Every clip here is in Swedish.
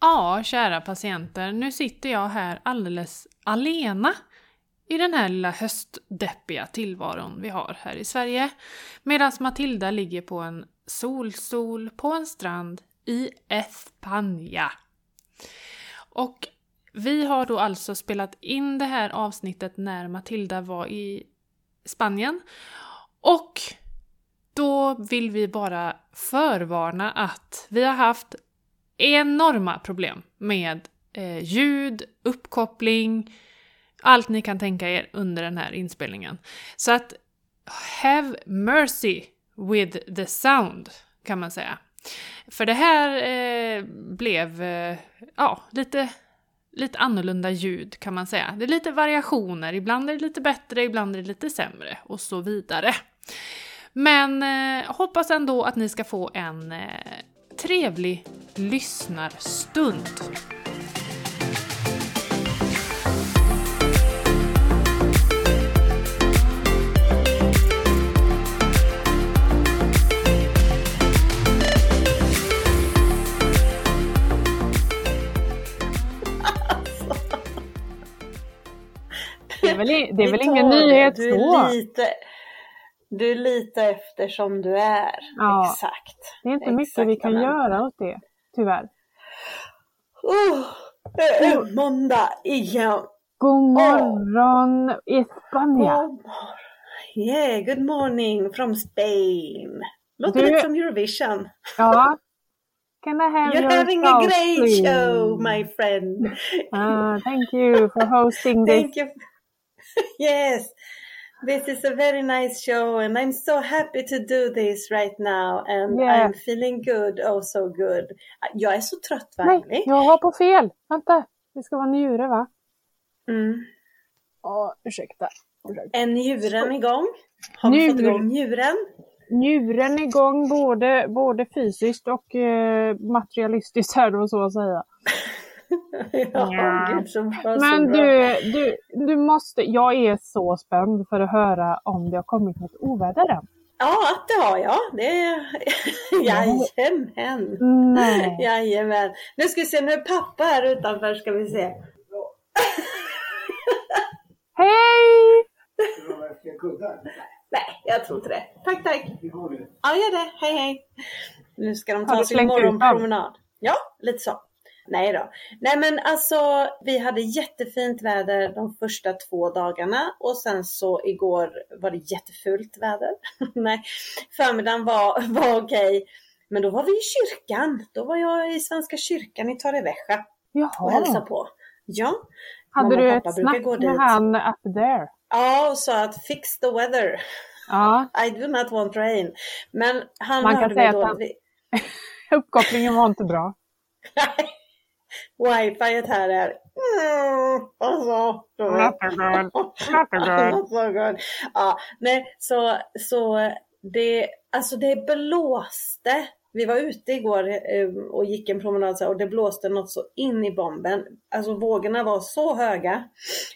Ja, kära patienter, nu sitter jag här alldeles alena i den här lilla höstdeppiga tillvaron vi har här i Sverige. Medan Matilda ligger på en solstol på en strand i Espanja. Och vi har då alltså spelat in det här avsnittet när Matilda var i Spanien. Och då vill vi bara förvarna att vi har haft enorma problem med eh, ljud, uppkoppling, allt ni kan tänka er under den här inspelningen. Så att have mercy with the sound, kan man säga. För det här eh, blev, eh, ja, lite, lite annorlunda ljud kan man säga. Det är lite variationer, ibland är det lite bättre, ibland är det lite sämre och så vidare. Men eh, hoppas ändå att ni ska få en eh, trevlig lyssnarstund. Det är väl, det är väl ingen nyhet du är så? Lite, du är lite efter som du är. Ja. Exakt. Det är inte Exakt mycket vi kan göra åt det, tyvärr. Oh, det är måndag igen. God morgon Espanja! God morgon. Yeah, good morning from Spain. Låter Du- lite som Eurovision. Ja. Can I have You're your having a great please? show, my friend. Ah, thank you for hosting this. Thank you. yes, this is a very nice show, and I'm so happy to do this right now. And Yeah. I'm feeling good, oh so good. Jag är så trött, Nej, verkligen. jag har på fel! Vänta! Det ska vara njure va? Mm. Åh, ursäkta. ursäkta. Är njuren igång? Har vi fått Njur- igång njuren? Njuren igång både, både fysiskt och eh, materialistiskt här då så att säga. ja, Ja. gud så bra. så Men du, du, du måste, jag är så spänd för att höra om det har kommit något oväder än. Ja, det har jag. Det är... Jajamän. Nej. Jajamän. Nu ska vi se, nu är pappa här utanför ska vi se. Hej! Nej, jag tror inte det. Tack, tack. Ja, gör det. Hej, hej. Nu ska de ta sin morgonpromenad. Ja, lite så. Nej då. Nej men alltså, vi hade jättefint väder de första två dagarna och sen så igår var det jättefult väder. Nej, förmiddagen var, var okej. Men då var vi i kyrkan. Då var jag i Svenska kyrkan i Torrevieja och hälsade på. Ja. Hade du ett snack med han up there? Ja, och sa att fix the weather. Ja, I do not want rain. Men han Man kan säga att han- uppkopplingen var inte bra. Wifi här är... Mm, alltså. Not good. Not good. Not so good. Ja, nej, så, så det, alltså det blåste. Vi var ute igår eh, och gick en promenad och det blåste något så in i bomben. Alltså vågorna var så höga.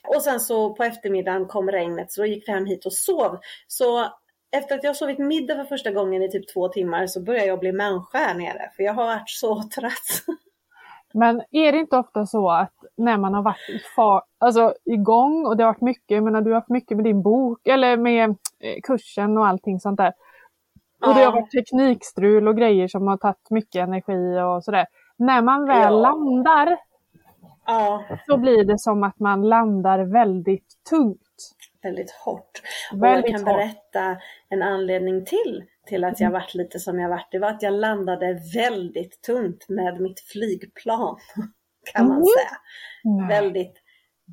Och sen så på eftermiddagen kom regnet så då gick vi hem hit och sov. Så efter att jag sovit middag för första gången i typ två timmar så börjar jag bli människa här nere. För jag har varit så trött. Men är det inte ofta så att när man har varit i far, alltså igång och det har varit mycket, jag menar du har haft mycket med din bok eller med eh, kursen och allting sånt där. Och det har varit teknikstrul och grejer som har tagit mycket energi och sådär. När man väl Ja. landar Ja, så blir det som att man landar väldigt tungt. Väldigt hårt. Och Väldigt jag kan hårt. berätta en anledning till till att jag varit lite som jag varit. Det var att jag landade väldigt tungt med mitt flygplan. Kan man Mm. säga. Nej. Väldigt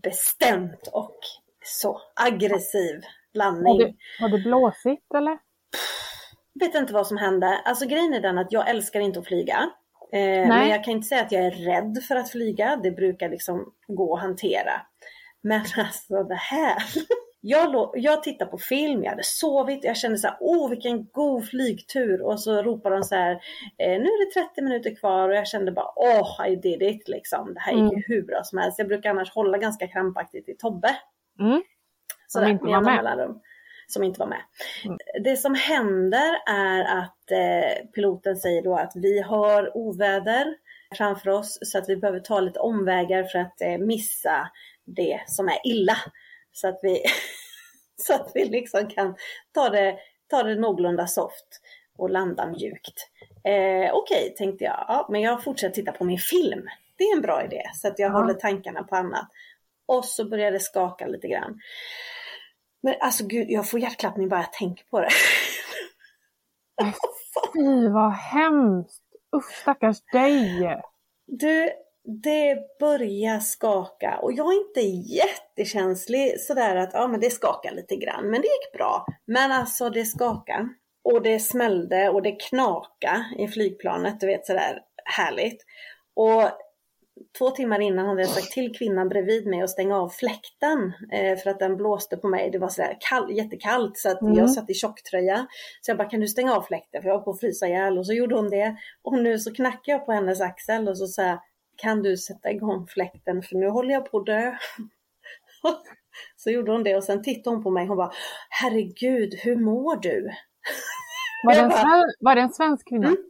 bestämt och så aggressiv landning. det, har det blåsigt eller? vet inte vad som hände. Alltså grejen är den att jag älskar inte att flyga. Eh, men jag kan inte säga att jag är rädd för att flyga. Det brukar liksom gå att hantera. Men alltså det här. Jag, jag tittar på film, jag hade sovit, jag kände så här, åh vilken god flygtur och så ropar de så här, eh, nu är det 30 minuter kvar och jag kände bara, åh I did it liksom. Det här gick ju hur bra som helst. Jag brukar annars hålla ganska krampaktigt i Tobbe. Mm. Sådär, inte var med. mellanrum. Som inte var med. Mm. Det som händer är att eh, piloten säger då att vi har oväder. framför oss så att vi behöver ta lite omvägar för att eh, missa det som är illa. Så att vi, så att vi liksom kan ta det, ta det någorlunda soft och landa mjukt. Eh, Okej, okay, tänkte jag. Ja, men jag fortsätter titta på min film. Det är en bra idé så att jag ja. håller tankarna på annat. Och så började det skaka lite grann. Men alltså gud, jag får hjärtklappning bara jag tänker på det. Fy vad hemskt! Usch stackars dig! Du, det börjar skaka och jag är inte jättekänslig sådär att ja men det skakar lite grann men det gick bra. Men alltså det skakade och det smällde och det knaka i flygplanet, du vet sådär härligt. Och två timmar innan hade jag sagt till kvinnan bredvid mig att stänga av fläkten eh, för att den blåste på mig. Det var sådär kall, jättekallt så att mm. jag satt i tjocktröja. Så jag bara, kan du stänga av fläkten? För jag var på att frysa ihjäl och så gjorde hon det. Och nu så knackade jag på hennes axel och så sa kan du sätta igång fläkten för nu håller jag på att dö. så gjorde hon det och sen tittade hon på mig och hon bara, herregud, hur mår du? Var, det en, bara, var det en svensk kvinna? Mm.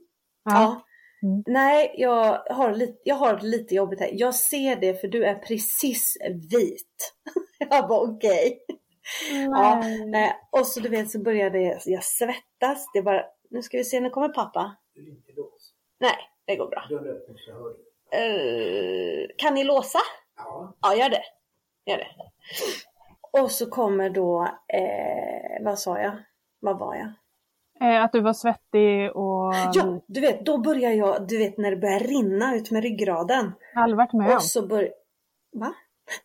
Ja. ja. Mm. Nej, jag har, lite, jag har lite jobbigt här. Jag ser det för du är precis vit. jag bara okej. Okay. Ja, eh, och så du vet så började jag svettas. Det bara, nu ska vi se, nu kommer pappa. Du inte lås. Nej, det går bra. Uh, kan ni låsa? Ja. Ja, gör det. Gör det. Och så kommer då, eh, vad sa jag? Vad var jag? Eh, att du var svettig och... Ja, du vet, då börjar jag, du vet när det börjar rinna ut med ryggraden. Jag har aldrig varit med om. Och så bör... Va?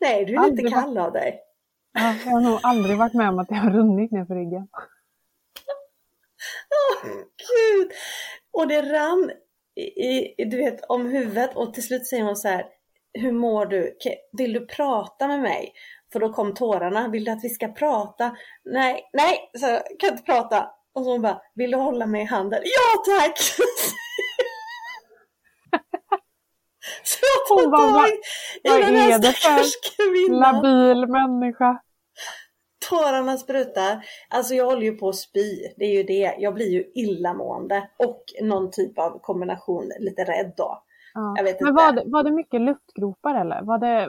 Nej, du är aldrig lite kall av dig. Ja, jag har nog aldrig varit med om att det har runnit ner för ryggen. Åh, oh, gud! Och det rann i, du vet, om huvudet och till slut säger hon så här, hur mår du? Vill du prata med mig? För då kom tårarna. Vill du att vi ska prata? Nej, nej, så jag kan inte prata. Och så hon bara, vill du hålla mig i handen? Ja tack! så jag får tag i den här stackars kvinnan. Labil människa. Tårarna sprutar. Alltså jag håller ju på att spy. Det är ju det. Jag blir ju illamående. Och någon typ av kombination, lite rädd då. Ja. Men. Var, det, var det mycket luftgropar eller? Var det,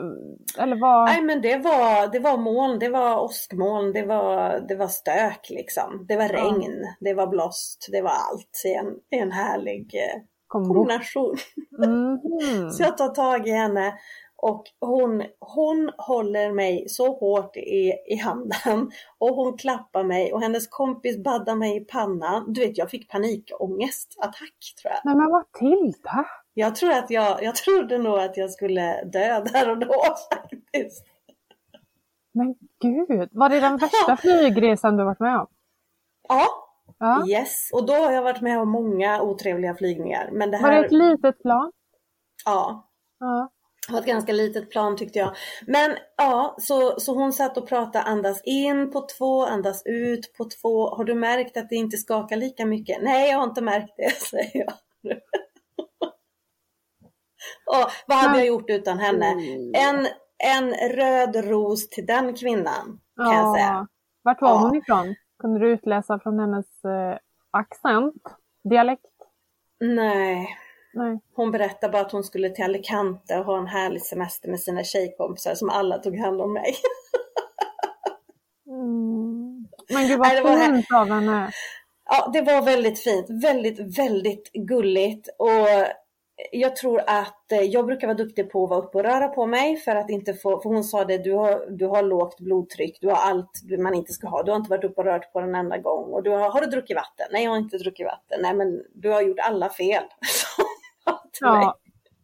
eller var... Nej men det var, det var moln, det var åskmoln, det var, det var stök liksom. Det var regn, ja. det var blåst, det var allt i en, i en härlig eh, kombination. Mm så jag tar tag i henne och hon, hon håller mig så hårt i, i handen och hon klappar mig och hennes kompis baddar mig i pannan. Du vet, jag fick panikångestattack tror jag. Men, men då? Jag tror att jag, jag trodde nog att jag skulle dö där och då faktiskt. Men gud, var det den värsta flygresan du varit med om? Ja, ja, yes. Och då har jag varit med om många otrevliga flygningar. Men det här... Var det ett litet plan? Ja. ja. Det var ett ganska litet plan tyckte jag. Men ja, så, så hon satt och pratade andas in på två, andas ut på två. Har du märkt att det inte skakar lika mycket? Nej, jag har inte märkt det, säger jag. och vad hade jag gjort utan henne? Mm. En, en röd ros till den kvinnan, kan ja. jag säga. Vart var ja. hon ifrån? Kunde du utläsa från hennes eh, accent? Dialekt? Nej. Nej. Hon berättade bara att hon skulle till Alicante och ha en härlig semester med sina tjejkompisar som alla tog hand om mig. mm. Men gud vad fint av henne. Ja, det var väldigt fint. Väldigt, väldigt gulligt. Och jag tror att eh, jag brukar vara duktig på att vara uppe och röra på mig för att inte få, för hon sa det, du har, du har lågt blodtryck, du har allt man inte ska ha, du har inte varit uppe och rört på den enda gång och du har, har du druckit vatten? Nej, jag har inte druckit vatten. Nej, men du har gjort alla fel. ja,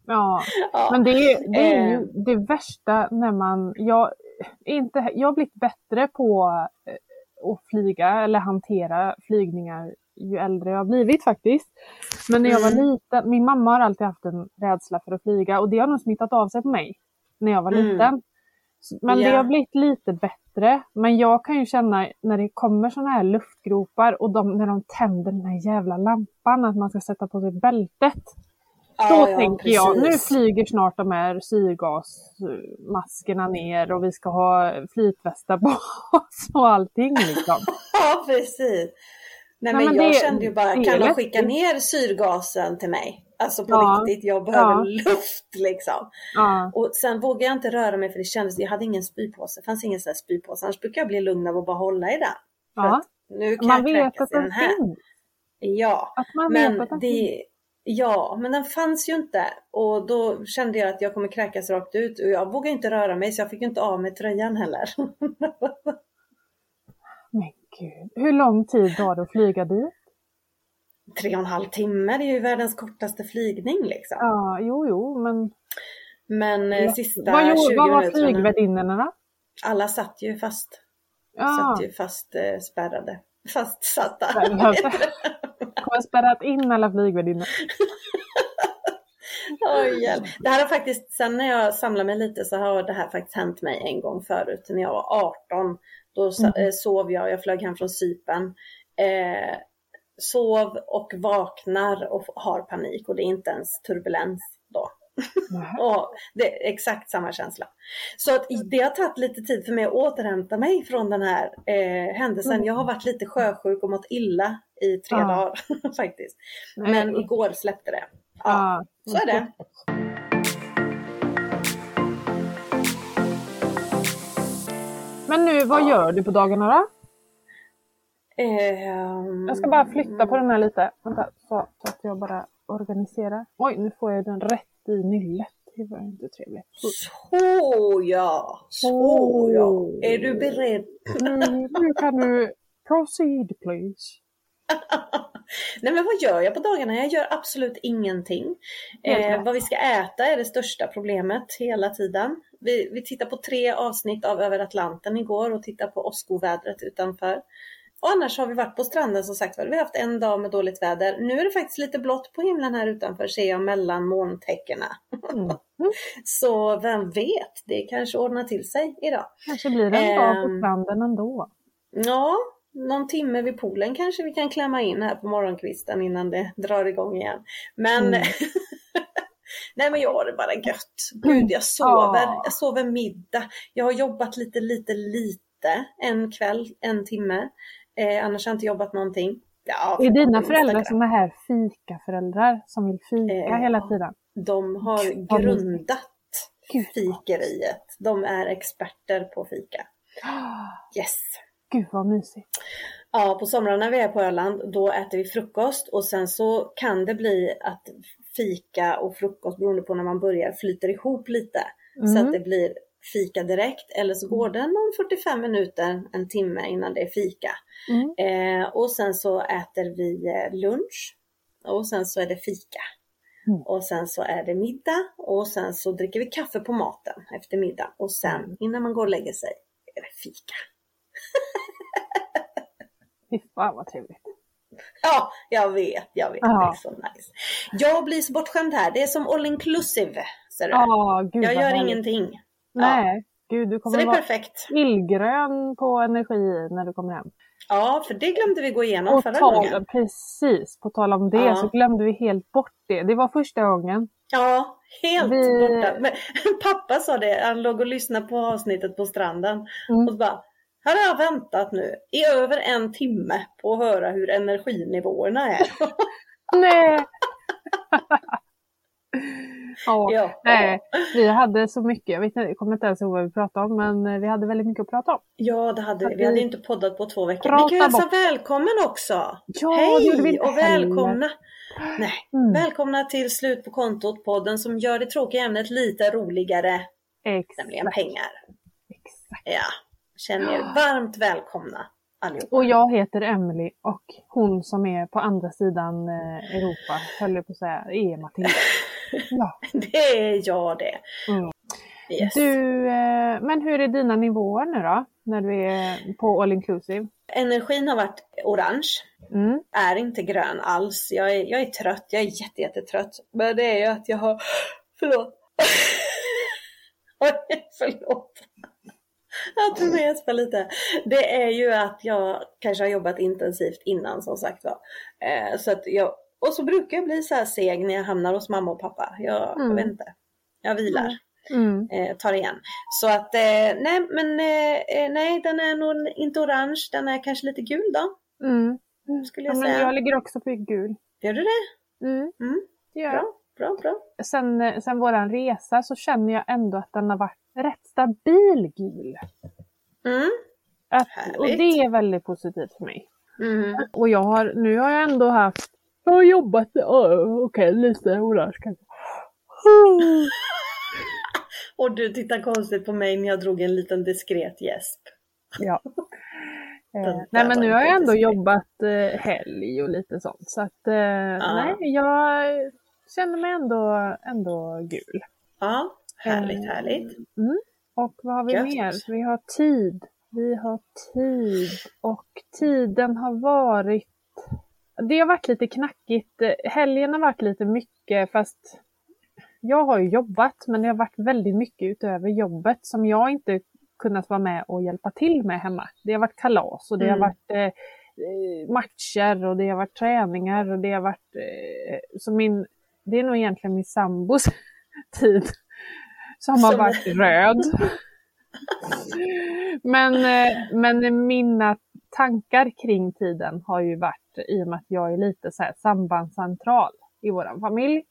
ja. ja, men det är, det är ju eh. det värsta när man, jag, inte, jag har blivit bättre på eh, att flyga eller hantera flygningar ju äldre jag har blivit faktiskt. Men när jag var mm. liten, min mamma har alltid haft en rädsla för att flyga och det har nog smittat av sig på mig när jag var mm. liten. Men yeah. det har blivit lite bättre. Men jag kan ju känna när det kommer sådana här luftgropar och de, när de tänder den här jävla lampan att man ska sätta på sig bältet. Ja, Då ja, tänker precis. jag, nu flyger snart de här syrgasmaskerna ner och vi ska ha flytvästar på oss och allting liksom. ja, precis. Nej, men, men jag det, kände ju bara, kan de skicka ner syrgasen till mig? Alltså på ja. riktigt, jag behöver ja. luft liksom. Ja. Och sen vågade jag inte röra mig för det kändes, jag hade ingen spypåse, det fanns ingen sån här spypåse. Annars brukar jag bli lugn av att bara hålla i den. Ja. Nu kan man jag vet att den finns. Ja, att man men vet att den det, finns. Ja, men den fanns ju inte och då kände jag att jag kommer kräkas rakt ut och jag vågade inte röra mig så jag fick inte av mig tröjan heller. men gud, hur lång tid tar det att flyga dit? Tre och en halv timme, det är ju världens kortaste flygning liksom. Ja, jo, jo, men... Men eh, ja. sista vad, 20 vad var flygvärdinnorna? Alla satt ju fast. Ja. Satt ju fast eh, spärrade. Fastsatta. Har spärrat in alla flygvärdinnor. oh, det här har faktiskt, sen när jag samlar mig lite så har det här faktiskt hänt mig en gång förut när jag var 18. Då mm. Eh, sov jag, jag flög hem från Sypen. Eh, sov och vaknar och har panik och det är inte ens turbulens då. Och det är exakt samma känsla. Så att det har tagit lite tid för mig att återhämta mig från den här eh, händelsen. Mm. Jag har varit lite sjösjuk och mått illa i tre ah. dagar faktiskt. Men igår släppte det. Ja, ah. så är det. Men nu, vad ja. gör du på dagarna då? Um... Jag ska bara flytta på den här lite. Vänta, så, så att jag bara organiserar. Oj, nu får jag den rätt i nyllet. Det var inte trevligt. Så ja, så ja. Är du beredd? Nu, nu kan du proceed please. Nej men vad gör jag på dagarna? Jag gör absolut ingenting. Eh, vad vi ska äta är det största problemet hela tiden. Vi, vi tittar på tre avsnitt av Över Atlanten igår och tittar på åskovädret utanför. Och annars har vi varit på stranden som sagt Vi har haft en dag med dåligt väder. Nu är det faktiskt lite blått på himlen här utanför ser jag mellan molntäckena. Mm. Så vem vet, det kanske ordnar till sig idag. Kanske blir det en dag på ehm, stranden ändå. Ja, någon timme vid poolen kanske vi kan klämma in här på morgonkvisten innan det drar igång igen. Men mm. Nej men jag har det bara gött. Gud jag sover, jag sover middag. Jag har jobbat lite, lite, lite en kväll, en timme. Eh, annars har jag inte jobbat någonting. Ja, är dina föräldrar sådana här fika-föräldrar som vill fika eh, hela tiden? De har Gud, grundat Gud, fikeriet. De är experter på fika. Yes. Gud vad mysigt. Ja, på somrarna när vi är på Öland då äter vi frukost och sen så kan det bli att fika och frukost beroende på när man börjar flyter ihop lite. Mm. Så att det blir fika direkt eller så går det någon 45 minuter, en timme innan det är fika. Mm. Eh, och sen så äter vi eh, lunch och sen så är det fika. Mm. Och sen så är det middag och sen så dricker vi kaffe på maten efter middag och sen mm. innan man går och lägger sig är det fika. Fy fan vad trevligt. Ja, jag vet, jag vet. Aha. Det är så nice. Jag blir så bortskämd här. Det är som all inclusive. Ser du? Ah, gud, jag gör härligt. ingenting. Nej, ja. gud du kommer så det är vara perfekt. illgrön på energi när du kommer hem. Ja, för det glömde vi gå igenom och förra tal, gången. Precis, på tal om det ja. så glömde vi helt bort det. Det var första gången. Ja, helt vi... borta. Men, pappa sa det, han låg och lyssnade på avsnittet på stranden mm. och så bara här har jag väntat nu i över en timme på att höra hur energinivåerna är. Nej! ja, ja, nej, vi hade så mycket, jag, vet jag kommer inte ens ihåg vad vi pratade om, men vi hade väldigt mycket att prata om. Ja, det hade vi. Vi hade inte poddat på två veckor. Vi kan hälsa bort. välkommen också! Ja, Hej och välkomna! Nej, mm. Välkomna till Slut på kontot, podden som gör det tråkiga ämnet lite roligare. Exakt. Nämligen pengar. Exakt. Ja. Känner er varmt välkomna allihopa. Och jag heter Emily och hon som är på andra sidan eh, Europa, höll jag på att säga, är Matilda. Ja. det är jag det. Mm. Yes. Du, eh, men hur är dina nivåer nu då? När du är på all inclusive? Energin har varit orange. Mm. Är inte grön alls. Jag är, jag är trött. Jag är jätte, jättetrött. Men det är ju att jag har... Förlåt. förlåt. Jag tror jag gäspar lite. Det är ju att jag kanske har jobbat intensivt innan som sagt var. Eh, så att jag, och så brukar jag bli så här seg när jag hamnar hos mamma och pappa. Jag, mm. jag vet inte. Jag vilar. Mm. Eh, tar igen. Så att eh, nej men eh, eh, nej den är nog inte orange. Den är kanske lite gul då. Mm. Skulle jag ja, säga. jag ligger också på gul. Gör du det? Mm. mm. det gör jag. Bra, bra. Sen, sen våran resa så känner jag ändå att den har varit rätt stabil gul. Mm. Att, och det är väldigt positivt för mig. Mm. Och jag har, nu har jag ändå haft, jag har jobbat, oh, okej okay, lite orange kanske. och du tittar konstigt på mig när jag drog en liten diskret gäsp. Ja. Eh, nej men nu har jag ändå jobbat eh, helg och lite sånt så att eh, ja. nej jag känner mig ändå, ändå gul. Ja, härligt eh, härligt. Mm. Och vad har vi Gött. mer? Vi har tid. Vi har tid och tiden har varit det har varit lite knackigt. Helgen har varit lite mycket fast jag har ju jobbat men det har varit väldigt mycket utöver jobbet som jag inte kunnat vara med och hjälpa till med hemma. Det har varit kalas och det mm. har varit eh, eh, matcher och det har varit träningar och det har varit... Eh, så min, det är nog egentligen min sambos tid som, har varit röd. men, eh, men mina tankar kring tiden har ju varit i och med att jag är lite så här sambandscentral i vår familj.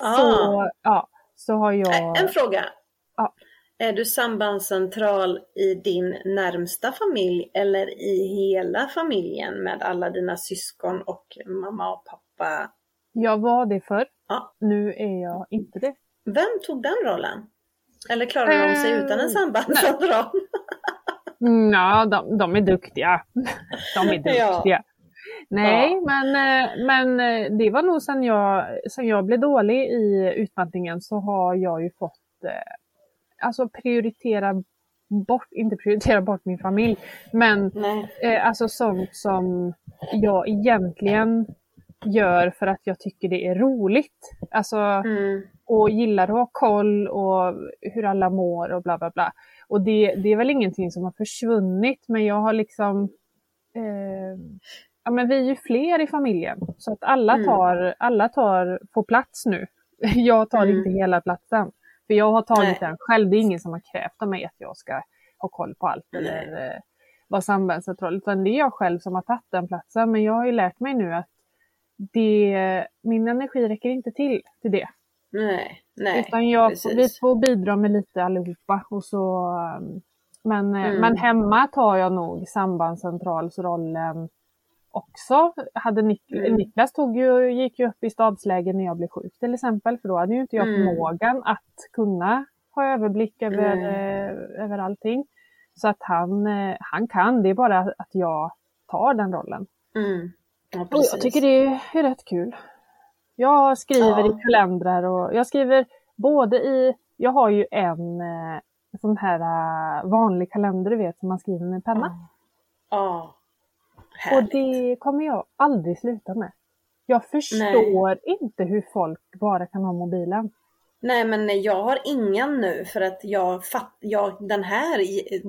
Ah. Så, ja, så har jag... En fråga. Ja. Är du sambandscentral i din närmsta familj eller i hela familjen med alla dina syskon och mamma och pappa? Jag var det förr. Ja. Nu är jag inte det. Vem tog den rollen? Eller klarar de sig utan en eh, sambandscentral? Ja, de, de är duktiga. De är duktiga. Ja. Nej, ja. men, eh, men eh, det var nog sen jag, sen jag blev dålig i utmattningen så har jag ju fått alltså prioritera bort, inte prioritera bort min familj, men eh, alltså sånt som jag egentligen gör för att jag tycker det är roligt. Alltså, mm. och gillar att ha koll och hur alla mår och bla bla bla. Och det, det är väl ingenting som har försvunnit, men jag har liksom eh, Ja men vi är ju fler i familjen så att alla mm. tar, mm. alla tar, får plats nu. Jag tar mm. inte hela platsen. För jag har tagit Nej. den själv. Det är ingen som har krävt av mig att jag ska ha koll på allt Nej. eller eh, vara sambandscentral. Utan det är jag själv som har tagit den platsen. Men jag har ju lärt mig nu att det, min energi räcker inte till till det. Nej, nej. Utan jag, vi får bidra med lite allihopa. Och så, men, eh, mm. men hemma tar jag nog sambandscentralsrollen också. Hade Nik mm. Niklas tog ju, gick ju upp i stabsläge när jag blev sjuk till exempel, för då hade ju inte jag mm. förmågan att kunna ha överblick över, mm. eh, över allting. Så att han, eh, han kan, det är bara att jag tar den rollen. Mm. Ja, och jag tycker det är rätt kul. Jag skriver ja. i kalendrar och jag skriver både i, jag har ju en eh, sån här uh, vanlig kalender du vet som man skriver med penna. Ja. Och det kommer jag aldrig sluta med. Jag förstår Nej. inte hur folk bara kan ha mobilen. Nej men jag har ingen nu för att jag, fatt, jag den här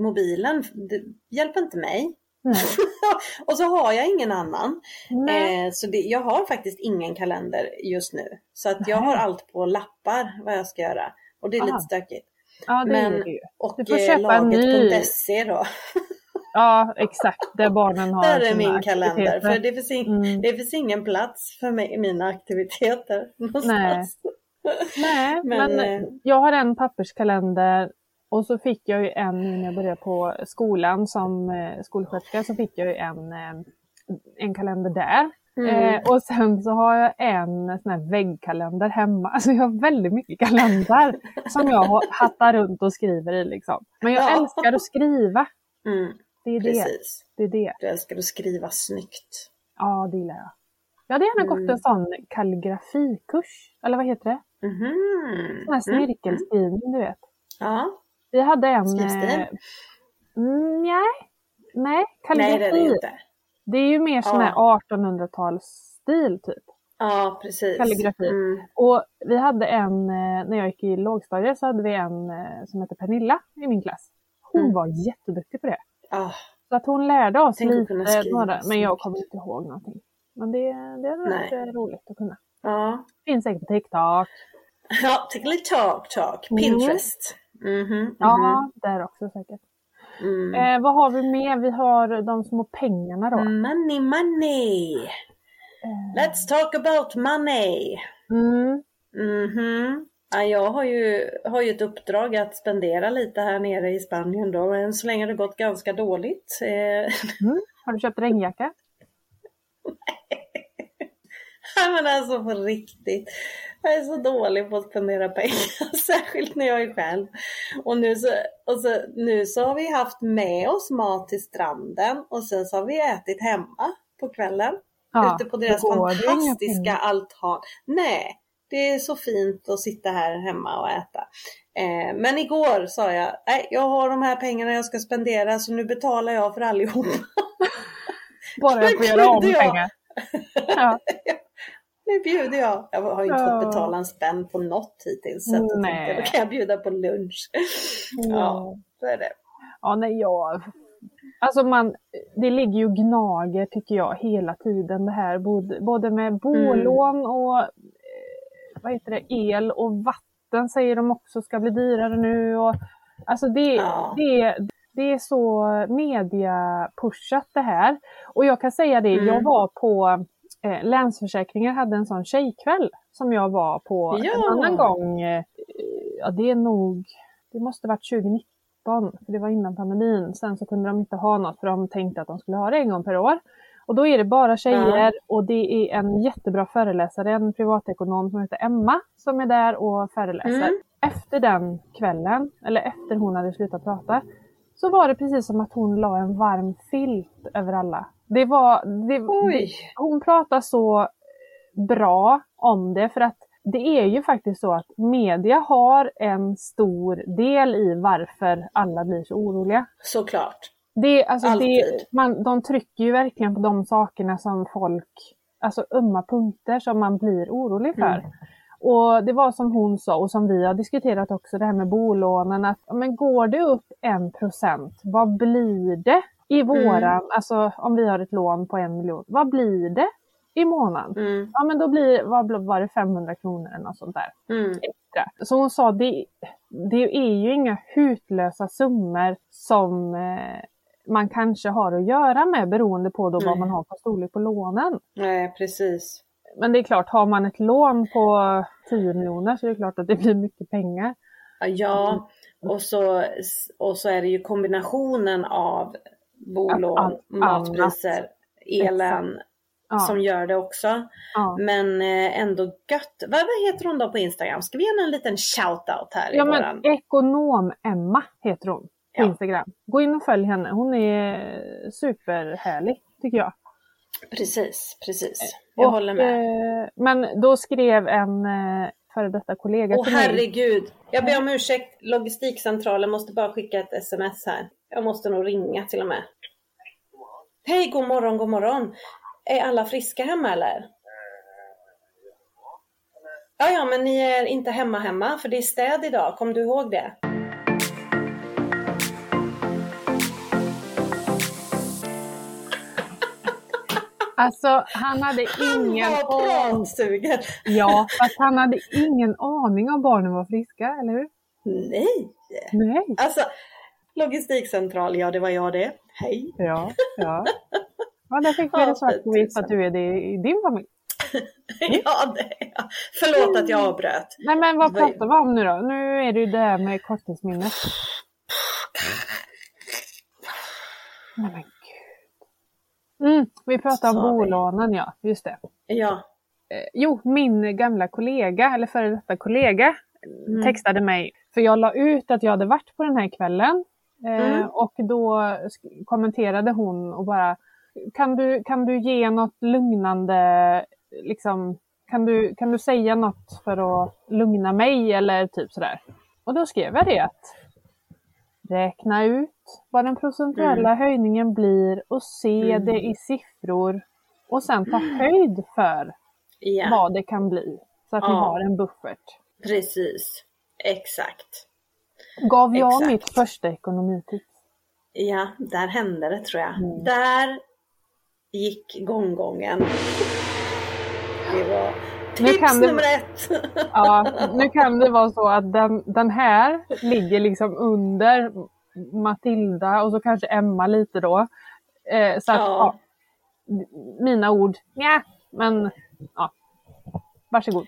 mobilen hjälper inte mig. och så har jag ingen annan. Eh, så det, jag har faktiskt ingen kalender just nu. Så att jag har allt på lappar vad jag ska göra. Och det är Aha. lite stökigt. Ja, det Men, ju. Och du får köpa laget.se då. Ja, exakt. Där barnen har Där är min kalender. För det finns, in, mm. det finns ingen plats för mig, mina aktiviteter någonstans. Nej, Nej men, men eh, jag har en papperskalender och så fick jag ju en när jag började på skolan som eh, skolsköterska så fick jag ju en, eh, en kalender där. Mm. Eh, och sen så har jag en sån här väggkalender hemma. Alltså jag har väldigt mycket kalendrar som jag hattar runt och skriver i liksom. Men jag ja. älskar att skriva. Mm. Det är Precis. det. det, är det. Du älskar att skriva snyggt. Ja, det gillar jag. Jag hade gärna mm. gått en sån kalligrafikurs. Eller vad heter det? Mm. Sån här snirkelskrivning, du vet. Ja. Vi hade en... Skrivs det? Eh, nej. Nej, kalligrafi. Nej, det är det inte. Det är ju mer sån här 1800-talsstil typ. Ja, precis. Kalligrafi. Mm. Och vi hade en, eh, när jag gick i lågstadiet så hade vi en eh, som hette Pernilla i min klass. Hon mm. var jätteduktig på det. Oh. Så att hon lärde oss Tänk lite, några, men jag kommer inte ihåg någonting. Men det, det är rätt roligt att kunna. Ja. Finns säkert på TikTok. Ja, TikTok, talk, mm. Pinterest. Mm -hmm, mm Ja, där också säkert. Mm. Eh, vad har vi mer? Vi har de små pengarna då. Money, money! Uh. Let's talk about money! Mm. Mm -hmm. ja, jag har ju, har ju ett uppdrag att spendera lite här nere i Spanien då, men än så länge har det gått ganska dåligt. Eh, mm. Har du köpt regnjacka? Nej men alltså på riktigt. Jag är så dålig på att spendera pengar, särskilt när jag är själv. Och, nu så, och så, nu så har vi haft med oss mat till stranden och sen så har vi ätit hemma på kvällen. Ja, ute på deras fantastiska altan. Nej, det är så fint att sitta här hemma och äta. Eh, men igår sa jag, nej jag har de här pengarna jag ska spendera så nu betalar jag för allihopa. Bara jag får göra om pengar. Ja. Nu bjuder jag. Jag har ju inte ja. fått betala en spänn på något hittills. Så jag tänkte, då kan jag bjuda på lunch. Ja, ja så är det. Ja, nej, jag... Alltså man, det ligger ju gnager tycker jag hela tiden det här. Både, både med bolån mm. och eh, vad heter det, el och vatten säger de också ska bli dyrare nu. Och, alltså det, ja. det, det är så media-pushat det här. Och jag kan säga det, mm. jag var på eh, Länsförsäkringar hade en sån tjejkväll som jag var på ja. en annan gång. Eh, ja, det är nog, det måste varit 2019, för det var innan pandemin. Sen så kunde de inte ha något för de tänkte att de skulle ha det en gång per år. Och då är det bara tjejer ja. och det är en jättebra föreläsare, en privatekonom som heter Emma som är där och föreläser. Mm. Efter den kvällen, eller efter hon hade slutat prata, så var det precis som att hon la en varm filt över alla. Det var, det, det, hon pratar så bra om det för att det är ju faktiskt så att media har en stor del i varför alla blir så oroliga. Såklart. Det, alltså det, man, de trycker ju verkligen på de sakerna som folk, alltså ömma punkter som man blir orolig för. Mm. Och det var som hon sa och som vi har diskuterat också det här med bolånen att men går det upp en procent, vad blir det i mm. våran, mm. alltså om vi har ett lån på en miljon, vad blir det i månaden? Mm. Ja men då blir vad var det 500 kronor eller något sånt där. Mm. Extra. Så hon sa det, det är ju inga hutlösa summor som eh, man kanske har att göra med beroende på då vad man har för storlek på lånen. Nej precis. Men det är klart, har man ett lån på 10 miljoner så är det klart att det blir mycket pengar. Ja, och så, och så är det ju kombinationen av bolån, matpriser, elen ja. som gör det också. Ja. Men eh, ändå gött. Vad, heter hon då på Instagram? Ska vi ge henne en liten shout-out här? Ja, men Ekonom-Emma heter hon på ja. Instagram. Gå in och följ henne. Hon är superhärlig tycker jag. Precis, precis. Jag och, håller med. Eh, men då skrev en eh, före detta kollega Åh, mig. herregud! Jag ber om ursäkt. Logistikcentralen måste bara skicka ett sms här. Jag måste nog ringa till och med. Hej, god morgon, god morgon. Är alla friska hemma eller? Ja, ja, men ni är inte hemma hemma för det är städ idag. Kom du ihåg det? Alltså han hade ingen aning. Ja, fast han hade ingen aning om barnen var friska, eller hur? Nej! Nej. Alltså, logistikcentral, ja det var jag det. Hej! Ja, ja. Ja, där fick vi det svart på vitt att du är det i din familj. ja, det är jag. Förlåt att jag avbröt. Nej, men vad pratar vi om nu då? Nu är det ju det här med korttidsminnet. Nej, men Mm, vi pratar om bolånen, ja. Just det. Ja. Eh, jo, min gamla kollega, eller före detta kollega, mm. textade mig. För jag la ut att jag hade varit på den här kvällen. Eh, mm. Och då kommenterade hon och bara kan du, kan du ge något lugnande, liksom, kan du, kan du säga något för att lugna mig eller typ sådär. Och då skrev jag det att räkna ut vad den procentuella mm. höjningen blir och se mm. det i siffror och sen ta mm. höjd för ja. vad det kan bli. Så att ja. vi har en buffert. Precis, exakt. Gav jag exakt. mitt första ekonomitips? Ja, där hände det tror jag. Mm. Där gick gonggongen. Det var tips nu kan det, nummer ett! Ja, nu kan det vara så att den, den här ligger liksom under Matilda och så kanske Emma lite då. Eh, så att, ja. ja. mina ord, ja, men ja. Varsågod.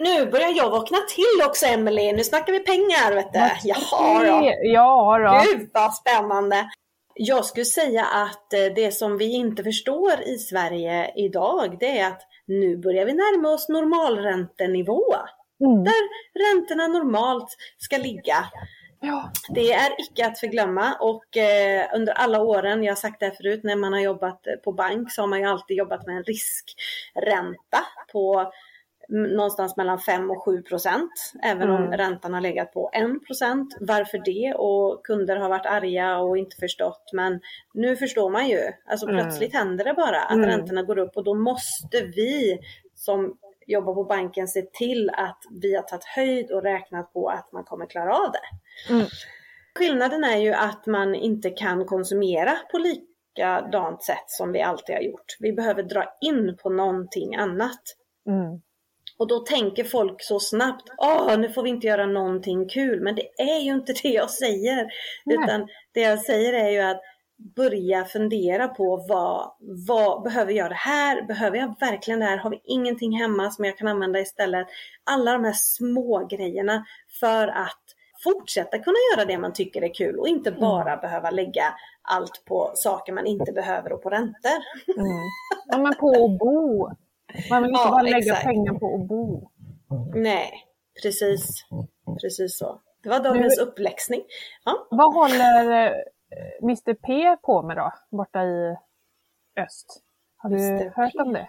Nu börjar jag vakna till också Emelie. Nu snackar vi pengar vet du. Jaha då. Ja då. Gud vad spännande. Jag skulle säga att eh, det som vi inte förstår i Sverige idag det är att nu börjar vi närma oss normalräntenivå. Mm. Där räntorna normalt ska ligga. Ja. Det är icke att förglömma och eh, under alla åren, jag har sagt det förut, när man har jobbat på bank så har man ju alltid jobbat med en riskränta på någonstans mellan 5 och 7 procent. Även mm. om räntan har legat på 1 procent. Varför det? Och kunder har varit arga och inte förstått. Men nu förstår man ju. Alltså mm. plötsligt händer det bara att mm. räntorna går upp och då måste vi som jobbar på banken se till att vi har tagit höjd och räknat på att man kommer klara av det. Mm. Skillnaden är ju att man inte kan konsumera på likadant sätt som vi alltid har gjort. Vi behöver dra in på någonting annat. Mm. Och då tänker folk så snabbt, åh nu får vi inte göra någonting kul. Men det är ju inte det jag säger. Nej. Utan det jag säger är ju att börja fundera på vad, vad behöver jag det här? Behöver jag verkligen det här? Har vi ingenting hemma som jag kan använda istället? Alla de här små grejerna för att fortsätta kunna göra det man tycker är kul och inte mm. bara mm. behöva lägga allt på saker man inte behöver och på räntor. Mm. Ja men på att bo. Man vill inte ja, bara lägga exakt. pengar på att bo. Nej, precis. Precis så. Det var dagens nu, uppläxning. Ja. Vad håller eh, Mr P på med då, borta i öst? Har du Mr. hört P. om det?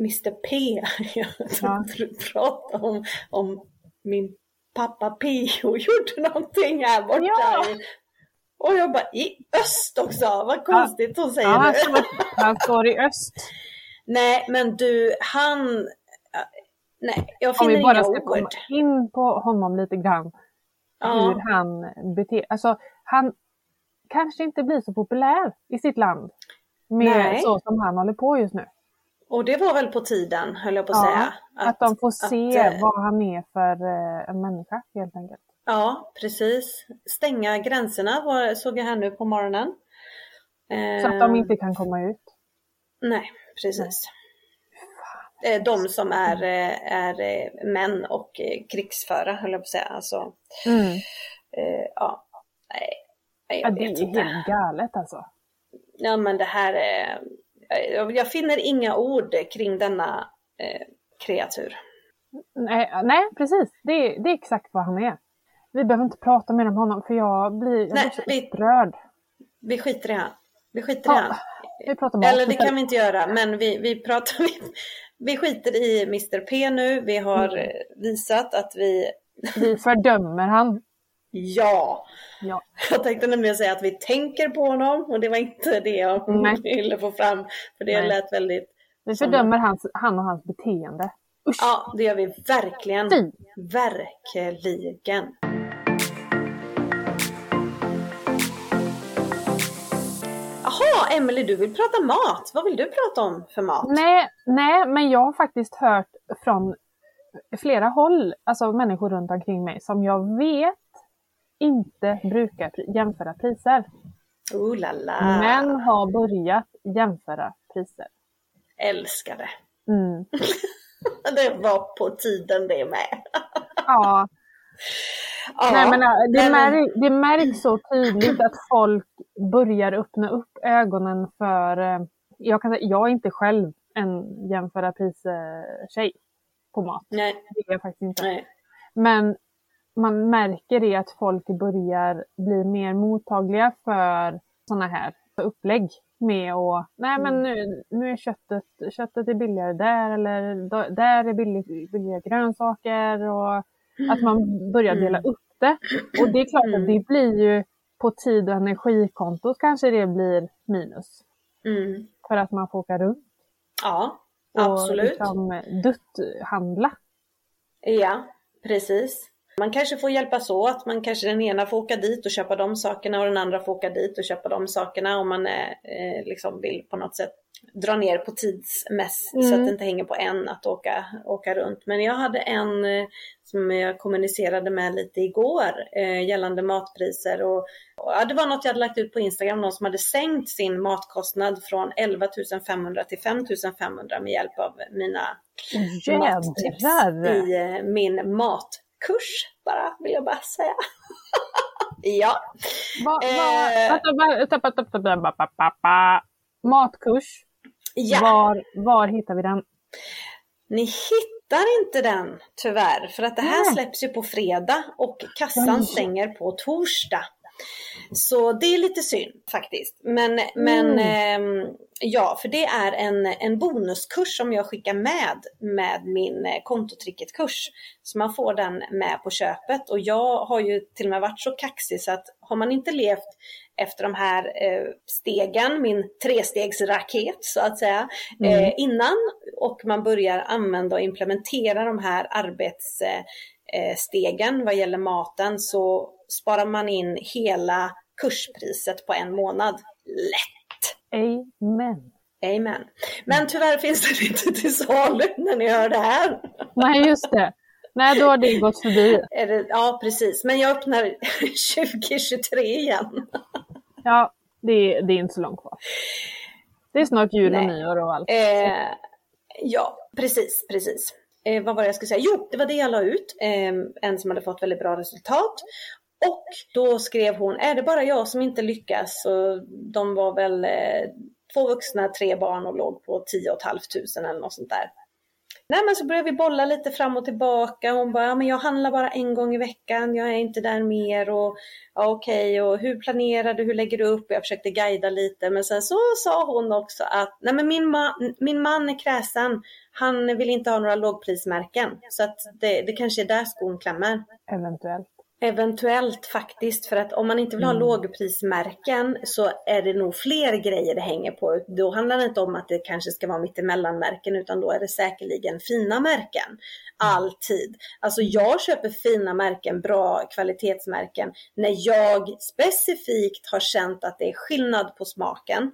Mr P? Jag du pratade om, om min pappa P och gjorde någonting här borta. Ja. Och jag bara, i öst också? Vad konstigt hon säger ja. Han står i öst. Nej, men du, han... Nej, jag finner Om vi bara ska komma in på honom lite grann. Ja. Hur han beter Alltså, han kanske inte blir så populär i sitt land. Med Nej. så som han håller på just nu. Och det var väl på tiden, höll jag på att ja, säga. Att, att de får se att, eh, vad han är för uh, en människa helt enkelt. Ja, precis. Stänga gränserna var, såg jag här nu på morgonen. Så att de inte kan komma ut? Nej, precis. Nej. De som är, eh, är eh, män och eh, krigsföra höll jag på att säga. Alltså, mm. ja, nej. Jag ja, det är helt galet alltså. Ja men det här är, jag finner inga ord kring denna eh, kreatur. Nej, nej precis, det är, det är exakt vad han är. Vi behöver inte prata mer om honom för jag blir, jag nej, blir så upprörd. Vi skiter i han. Vi skiter ja. i. Vi pratar mat. Eller det kan vi inte göra, men vi, vi pratar... Vi, vi skiter i Mr P nu. Vi har mm. visat att vi... Vi fördömer han. Ja. ja. Jag tänkte nämligen säga att vi tänker på honom och det var inte det jag Nej. ville få fram. För det Nej. lät väldigt... Vi fördömer hans, han och hans beteende. Usch. Ja, det gör vi verkligen. Fy. Verkligen. Emelie, du vill prata mat. Vad vill du prata om för mat? Nej, nej, men jag har faktiskt hört från flera håll, alltså människor runt omkring mig, som jag vet inte brukar jämföra priser. Oh la la. Men har börjat jämföra priser. Älskar det. Mm. det var på tiden det med. ja. Ja, Nej, men, äh, det, märks, det märks så tydligt att folk börjar öppna upp ögonen för... Äh, jag, kan säga, jag är inte själv en jämföra pris-tjej på mat. Nej. Det är jag faktiskt inte. Nej. Men man märker det att folk börjar bli mer mottagliga för sådana här upplägg med att, nej men mm. nu, nu är köttet, köttet är billigare där eller där är billig, billiga grönsaker och att man börjar dela mm. upp det. Och det är klart att mm. det blir ju på tid och energikontot kanske det blir minus. Mm. För att man får åka runt. Ja, absolut. Och liksom dutt-handla. Ja, precis. Man kanske får hjälpas åt, man kanske den ena får åka dit och köpa de sakerna och den andra får åka dit och köpa de sakerna om man eh, liksom vill på något sätt dra ner på tidsmäss mm. så att mm. det inte hänger på en att åka, åka runt. Men jag hade en eh, som jag kommunicerade med lite igår eh, gällande matpriser och, och ja, det var något jag hade lagt ut på Instagram, någon som hade sänkt sin matkostnad från 11 500 till 5 500 med hjälp av mina mattips i eh, min matkurs bara, vill jag bara säga. ja. Va, va, Matkurs. Ja. Var, var hittar vi den? Ni hittar inte den tyvärr för att det här Nej. släpps ju på fredag och kassan stänger på torsdag. Så det är lite synd faktiskt. Men, mm. men eh, ja, för det är en, en bonuskurs som jag skickar med med min eh, kontotricketkurs. Så man får den med på köpet och jag har ju till och med varit så kaxig så att har man inte levt efter de här eh, stegen, min trestegsraket så att säga, mm. eh, innan och man börjar använda och implementera de här arbetsstegen eh, vad gäller maten så sparar man in hela kurspriset på en månad. Lätt! Amen. Amen. Men tyvärr finns det inte till salu när ni hör det här. Nej, just det. Nej, då har det gått förbi. Ja, precis. Men jag öppnar 2023 igen. Ja, det är, det är inte så långt kvar. Det är snart jul och nyår och allt. Eh, ja, precis, precis. Eh, vad var det jag skulle säga? Jo, det var det jag la ut. Eh, en som hade fått väldigt bra resultat. Och då skrev hon, är det bara jag som inte lyckas? Och de var väl eh, två vuxna, tre barn och låg på 10 500 eller något sånt där. Nej men så började vi bolla lite fram och tillbaka. Hon bara, ja, men jag handlar bara en gång i veckan, jag är inte där mer och ja, okej och hur planerar du, hur lägger du upp? Jag försökte guida lite men sen så sa hon också att nej men min, ma min man är kräsen, han vill inte ha några lågprismärken så att det, det kanske är där skon klämmer. Eventuellt. Eventuellt faktiskt, för att om man inte vill ha mm. lågprismärken så är det nog fler grejer det hänger på. Då handlar det inte om att det kanske ska vara mittemellanmärken utan då är det säkerligen fina märken. Mm. Alltid. Alltså jag köper fina märken, bra kvalitetsmärken när jag specifikt har känt att det är skillnad på smaken.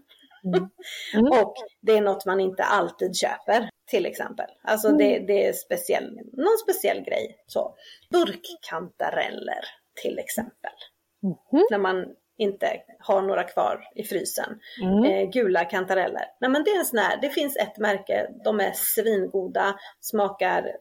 Mm. Mm. och det är något man inte alltid köper till exempel. Alltså mm. det, det, är speciell, någon speciell grej. Så. Burkkantareller till exempel. Mm. När man inte har några kvar i frysen. Mm. Eh, gula kantareller. Nej men det är en sån här, det finns ett märke, de är svingoda, smakar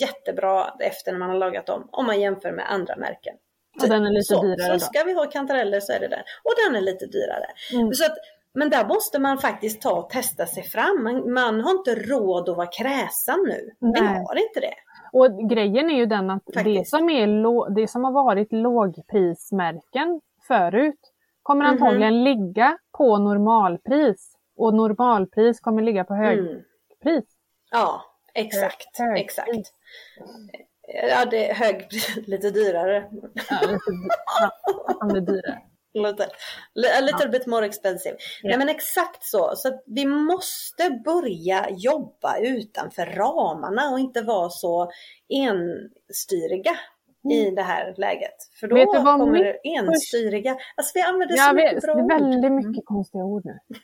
jättebra efter när man har lagat dem om man jämför med andra märken. Och den är lite så, dyrare Så ska vi ha kantareller så är det den. Och den är lite dyrare. Mm. Så att men där måste man faktiskt ta och testa sig fram. Man, man har inte råd att vara kräsen nu. Nej. Vi har inte det. Och grejen är ju den att det som, är det som har varit lågprismärken förut kommer mm -hmm. antagligen ligga på normalpris. Och normalpris kommer ligga på högpris. Mm. Ja, exakt. Hög, exakt. Ja, det är högpris, lite dyrare. Ja, lite, dyrare. Lite, a little bit more expensive. Yeah. Nej men exakt så. Så vi måste börja jobba utanför ramarna och inte vara så enstyriga mm. i det här läget. För då kommer det enstyriga. Alltså vi använder så mycket vet, bra ord. Väldigt mm. mycket mm. konstiga ord nu.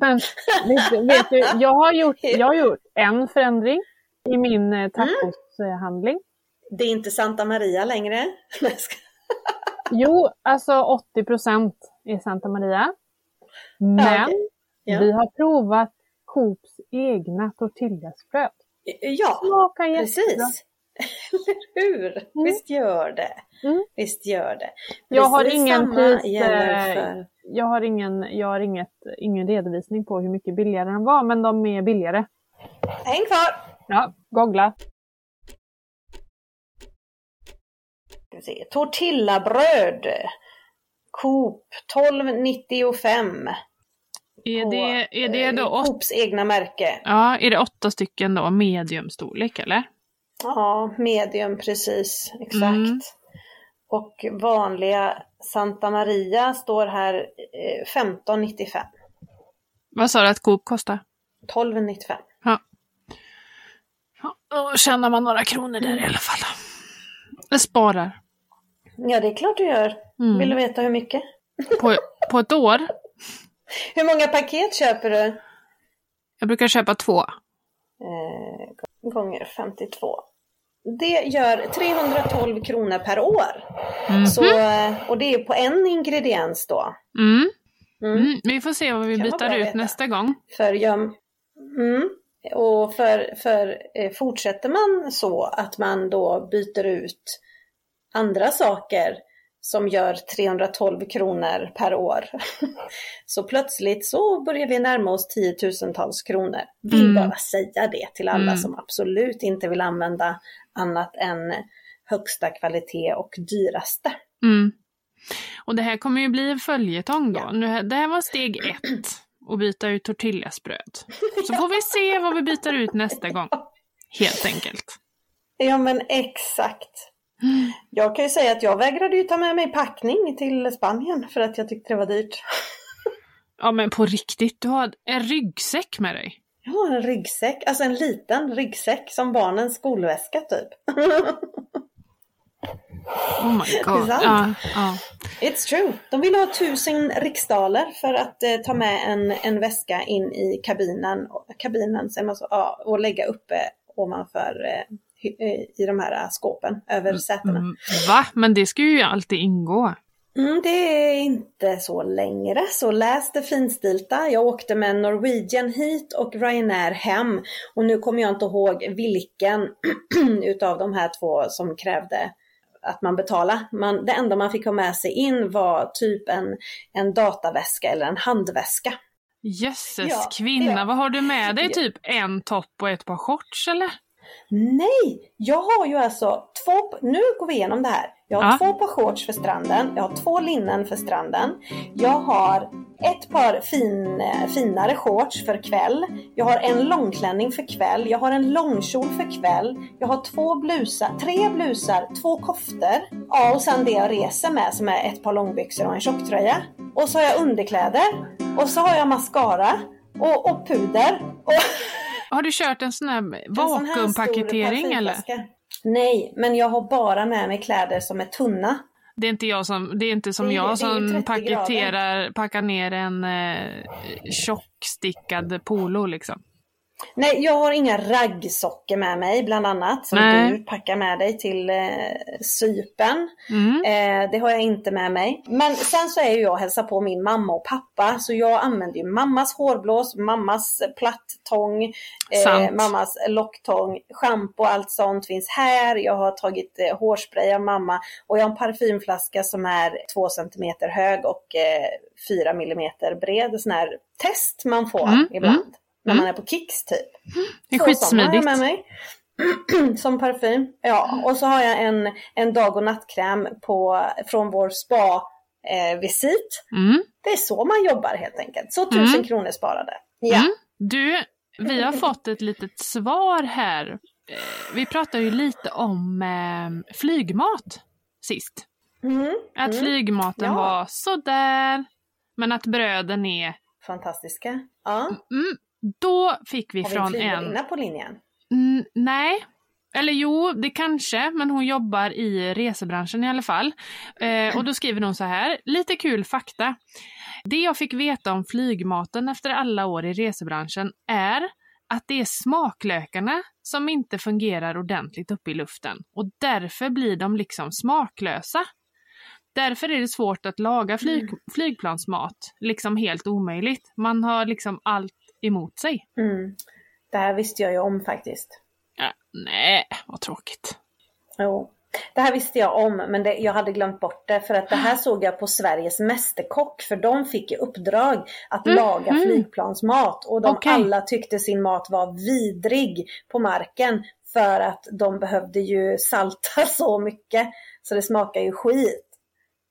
Men vet, du, jag har, gjort, jag har gjort en förändring i min eh, tacoshandling. Mm. Det är inte Santa Maria längre. Jo, alltså 80 procent i Santa Maria. Men ja, okay. ja. vi har provat Coops egna tortillasbröd. Ja, precis. Eller hur? Mm. Visst gör det. Mm. Visst gör det. Jag har ingen pris, eh, för... jag har, ingen, jag har inget, ingen redovisning på hur mycket billigare den var, men de är billigare. Häng kvar! Ja, googla. Se. Tortillabröd. Coop 12,95. Är det, är det då åt... Coops egna märke. Ja, är det åtta stycken då, mediumstorlek eller? Ja, medium precis, exakt. Mm. Och vanliga Santa Maria står här 15,95. Eh, Vad sa du att Coop kostar? 12,95. Ja. ja. Då tjänar man några kronor där i alla fall. Jag sparar. Ja, det är klart du gör. Mm. Vill du veta hur mycket? På, på ett år? Hur många paket köper du? Jag brukar köpa två. Eh, gånger 52. Det gör 312 kronor per år. Mm. Så, och det är på en ingrediens då. Mm. Mm. mm. Vi får se vad vi byter ut nästa gång. För jag, mm, och för, för eh, fortsätter man så att man då byter ut andra saker som gör 312 kronor per år. så plötsligt så börjar vi närma oss tiotusentals kronor. Vill mm. bara säga det till alla mm. som absolut inte vill använda annat än högsta kvalitet och dyraste. Mm. Och det här kommer ju bli en följetong då. Ja. Det här var steg ett, att byta ut tortillasbröd. Så får vi se vad vi byter ut nästa gång. Helt enkelt. Ja men exakt. Jag kan ju säga att jag vägrade ju ta med mig packning till Spanien för att jag tyckte det var dyrt. Ja men på riktigt, du har en ryggsäck med dig? Jag har en ryggsäck, alltså en liten ryggsäck som barnens skolväska typ. Oh my god. Ja, ja. It's true. De vill ha tusen riksdaler för att eh, ta med en, en väska in i kabinen, kabinen så, ja, och lägga uppe ovanför eh, i de här skåpen över mm, sätena. Mm, va? Men det ska ju alltid ingå. Mm, det är inte så längre, så läs det finstilta. Jag åkte med Norwegian hit och Ryanair hem och nu kommer jag inte ihåg vilken utav de här två som krävde att man betalar. Man, det enda man fick ha med sig in var typ en, en dataväska eller en handväska. Jösses ja, kvinna, vad har du med dig? Typ en topp och ett par shorts eller? Nej, jag har ju alltså två, nu går vi igenom det här. Jag har ja. två par shorts för stranden, jag har två linnen för stranden. Jag har ett par fin, finare shorts för kväll. Jag har en långklänning för kväll. Jag har en långkjol för kväll. Jag har två blusar, tre blusar, två koftor. Ja, och sen det jag reser med som är ett par långbyxor och en tjocktröja. Och så har jag underkläder. Och så har jag mascara och, och puder. Och Har du kört en sån här vakuumpaketering eller? Nej, men jag har bara med mig kläder som är tunna. Det är inte, jag som, det är inte som det, jag som paketerar, packar ner en eh, tjockstickad polo liksom. Nej, jag har inga raggsockor med mig bland annat som Nej. du packar med dig till eh, sypen. Mm. Eh, det har jag inte med mig. Men sen så är ju jag och hälsar på min mamma och pappa så jag använder ju mammas hårblås, mammas plattång, eh, mammas locktång, schampo och allt sånt finns här. Jag har tagit eh, hårspray av mamma och jag har en parfymflaska som är 2 cm hög och 4 eh, mm bred. Sån här test man får mm. ibland. Mm när man mm. är på Kicks typ. Det är så skitsmidigt. jag med mig. som parfym. Ja, och så har jag en, en dag och nattkräm på, från vår spa eh, visit. Mm. Det är så man jobbar helt enkelt. Så tusen mm. kronor sparade. Ja. Mm. Du, vi har fått ett litet svar här. Eh, vi pratade ju lite om eh, flygmat sist. Mm. Att mm. flygmaten ja. var sådär, men att bröden är fantastiska. Ja. Mm, då fick vi, från en... Har vi en... på linjen? Mm, nej. Eller jo, det kanske, men hon jobbar i resebranschen i alla fall. Eh, och då skriver hon så här, lite kul fakta. Det jag fick veta om flygmaten efter alla år i resebranschen är att det är smaklökarna som inte fungerar ordentligt uppe i luften och därför blir de liksom smaklösa. Därför är det svårt att laga flyg, mm. flygplansmat, liksom helt omöjligt. Man har liksom allt emot sig. Mm. Det här visste jag ju om faktiskt. Ja, nej, vad tråkigt. Jo. Det här visste jag om men det, jag hade glömt bort det för att det här såg jag på Sveriges Mästerkock för de fick i uppdrag att mm. laga mm. flygplansmat och de okay. alla tyckte sin mat var vidrig på marken för att de behövde ju salta så mycket så det smakar ju skit.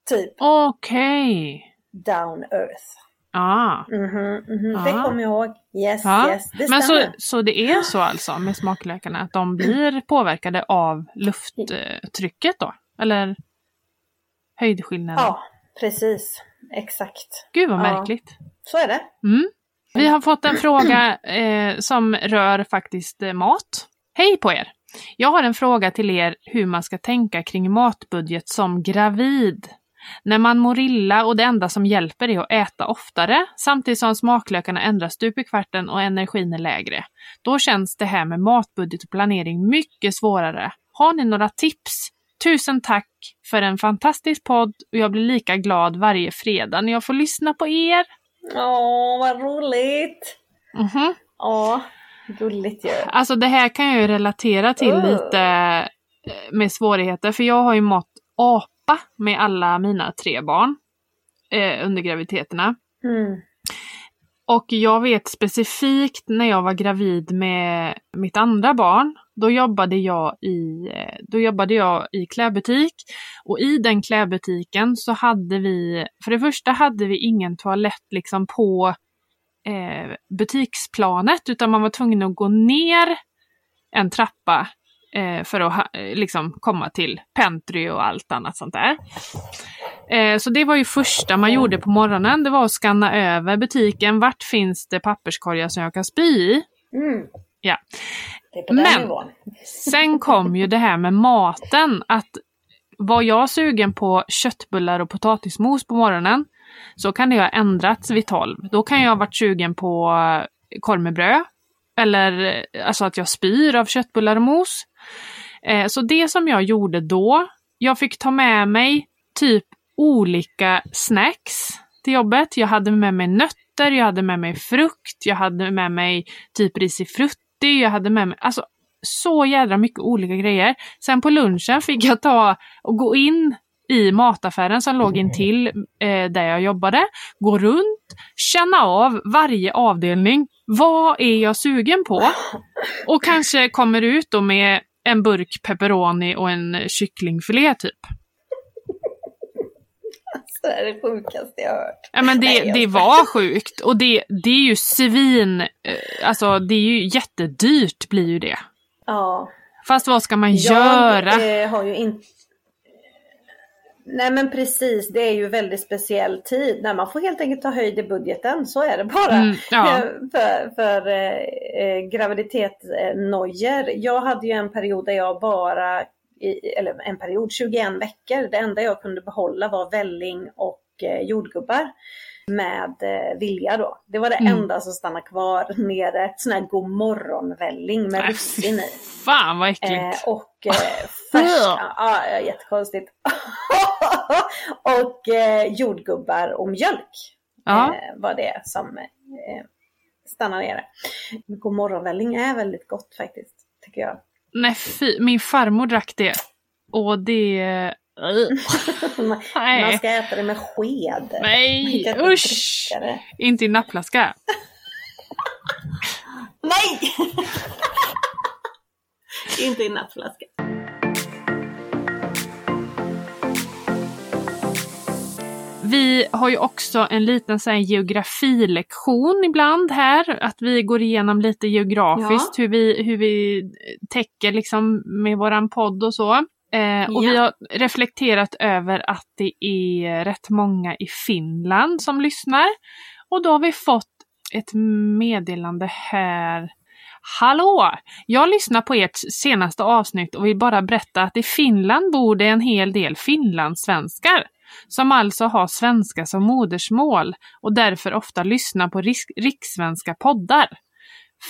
Typ. Okej. Okay. Down earth. Ah. Mm -hmm, mm -hmm. Det kommer jag ihåg. Yes, ja. yes. Det Men så, så det är så alltså med smaklökarna att de blir påverkade av lufttrycket då? Eller höjdskillnaden? Ja, precis. Exakt. Gud vad märkligt. Ja. Så är det. Mm. Vi har fått en fråga eh, som rör faktiskt eh, mat. Hej på er! Jag har en fråga till er hur man ska tänka kring matbudget som gravid. När man mår illa och det enda som hjälper är att äta oftare, samtidigt som smaklökarna ändras stup i kvarten och energin är lägre. Då känns det här med matbudget och planering mycket svårare. Har ni några tips? Tusen tack för en fantastisk podd och jag blir lika glad varje fredag när jag får lyssna på er. Åh, vad roligt! Mm Åh, gulligt ju. Alltså det här kan jag ju relatera till Uh. lite eh, med svårigheter, för jag har ju mått apa med alla mina tre barn eh, under graviditeterna. Mm. Och jag vet specifikt när jag var gravid med mitt andra barn, då jobbade jag i, eh, då jobbade jag i klädbutik. Och i den klädbutiken så hade vi, för det första hade vi ingen toalett liksom på eh, butiksplanet, utan man var tvungen att gå ner en trappa eh, för att ha, eh, liksom komma till pentry och allt annat sånt där. Eh, så det var ju första man gjorde på morgonen, det var att scanna över butiken. Vart finns det papperskorgar som jag kan spy i? Mm. Ja. Men-. Sen kom ju det här med maten, att var jag sugen på köttbullar och potatismos på morgonen så kan det ha ändrats vid 12. Då kan jag ha varit sugen på eh, korv med bröd. Eller alltså att jag spyr av köttbullar och mos. Eh, så det som jag gjorde då, jag fick ta med mig typ olika snacks till jobbet. Jag hade med mig nötter, jag hade med mig frukt, jag hade med mig typ risifrutti, jag hade med mig alltså så jädra mycket olika grejer. Sen på lunchen fick jag ta och gå in i mataffären som låg intill eh, där jag jobbade, gå runt, känna av varje avdelning. Vad är jag sugen på? Och kanske kommer ut då med en burk pepperoni och en kycklingfilé typ. Det är det sjukaste jag har hört. Ja men det, Nej, jag det var sjukt och det, det är ju svin, eh, alltså det är ju jättedyrt blir ju det. Ja. Fast vad ska man göra? Jag eh, har ju inte... Nej men precis, det är ju väldigt speciell tid. när man får helt enkelt ta höjd i budgeten, så är det bara. Mm, ja. För för eh, eh, graviditetsnojor. Jag hade ju en period där jag bara, i, eller en period, 21 veckor. Det enda jag kunde behålla var välling och eh, jordgubbar med eh, vilja då. Det var det Mm. enda som stannade kvar nere. Sån här godmorgonvälling med russin i. Fan vad äckligt. Eh, och eh, färska, ja, ja, jättekonstigt. och eh, jordgubbar och mjölk ja. eh, var det som eh, stannade nere. Godmorgonvälling är väldigt gott faktiskt, tycker jag. Nej fy, min farmor drack det. Och det... man, man Nej, ska äta det med sked. Man nej usch! Inte i nappflaska. Nej! Inte i nattflaska. Vi har ju också en liten så här, geografilektion ibland här. Att vi går igenom lite geografiskt hur, vi, hur vi täcker liksom med våran podd och så. Eh, och Ja. vi har reflekterat över att det är rätt många i Finland som lyssnar. Och då har vi fått ett meddelande här. Hallå! Jag lyssnar på ert senaste avsnitt och vill bara berätta att i Finland bor det en hel del finlandssvenskar som alltså har svenska som modersmål och därför ofta lyssnar på rikssvenska poddar.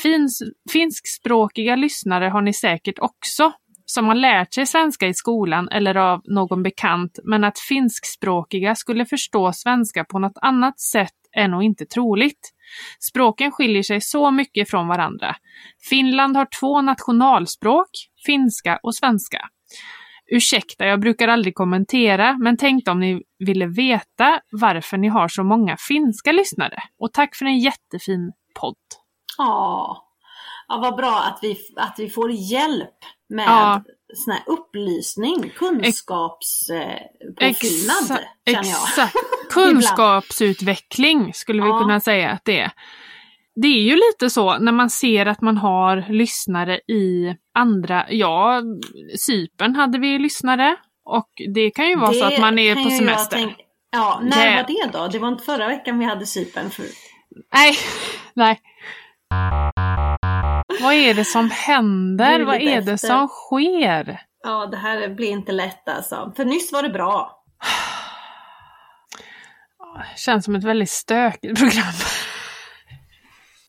Fins finskspråkiga lyssnare har ni säkert också, som har lärt sig svenska i skolan eller av någon bekant, men att finskspråkiga skulle förstå svenska på något annat sätt är nog inte troligt. Språken skiljer sig så mycket från varandra. Finland har två nationalspråk, finska och svenska. Ursäkta, jag brukar aldrig kommentera, men tänkte om ni ville veta varför ni har så många finska lyssnare. Och tack för en jättefin podd. Ja, ja vad bra att vi, att vi får hjälp med Ja. sån här upplysning, kunskapspåfyllnad Exa- känner jag. Exakt. Kunskapsutveckling skulle vi Ja. kunna säga att det är. Det är ju lite så när man ser att man har lyssnare i andra, ja, Cypern hade vi lyssnare. Och det kan ju vara så Det att man är på semester. tänka- ja, när Det- var det då? Det var inte förra veckan vi hade Cypern för... Nej, nej. Vad är det som händer? Det Vad är det efter. som sker? Ja, det här blir inte lätt alltså. För nyss var det bra. känns som ett väldigt stökigt program.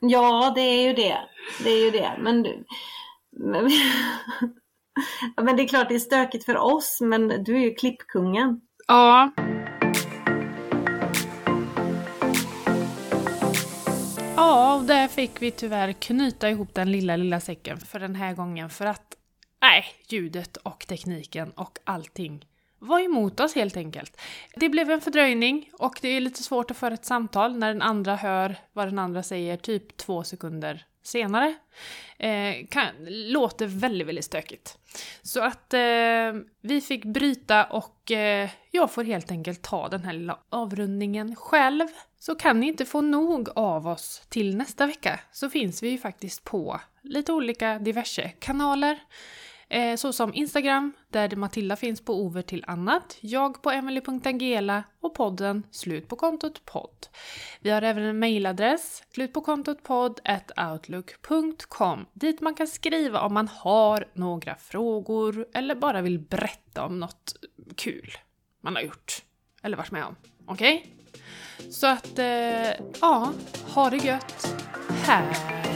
Ja, det är ju det. Det är ju det. Men, men, men det är klart det är stökigt för oss, men du är ju klippkungen. Ja. Ja, och där fick vi tyvärr knyta ihop den lilla, lilla säcken för den här gången för att nej, ljudet och tekniken och allting var emot oss helt enkelt. Det blev en fördröjning och det är lite svårt att föra ett samtal när den andra hör vad den andra säger typ två sekunder senare. Eh, kan, låter väldigt, väldigt stökigt. Så att eh, vi fick bryta och eh, jag får helt enkelt ta den här lilla avrundningen själv. Så kan ni inte få nog av oss till nästa vecka så finns vi ju faktiskt på lite olika diverse kanaler. Eh, såsom Instagram, där Matilda finns på Over till annat, jag på emily.angela och podden Slut på kontot podd. Vi har även en mejladress, slutpåkontotpodd.outlook.com dit man kan skriva om man har några frågor eller bara vill berätta om något kul man har gjort eller varit med om. Okej? Okay? Så att, eh, ja, ha det gött. Här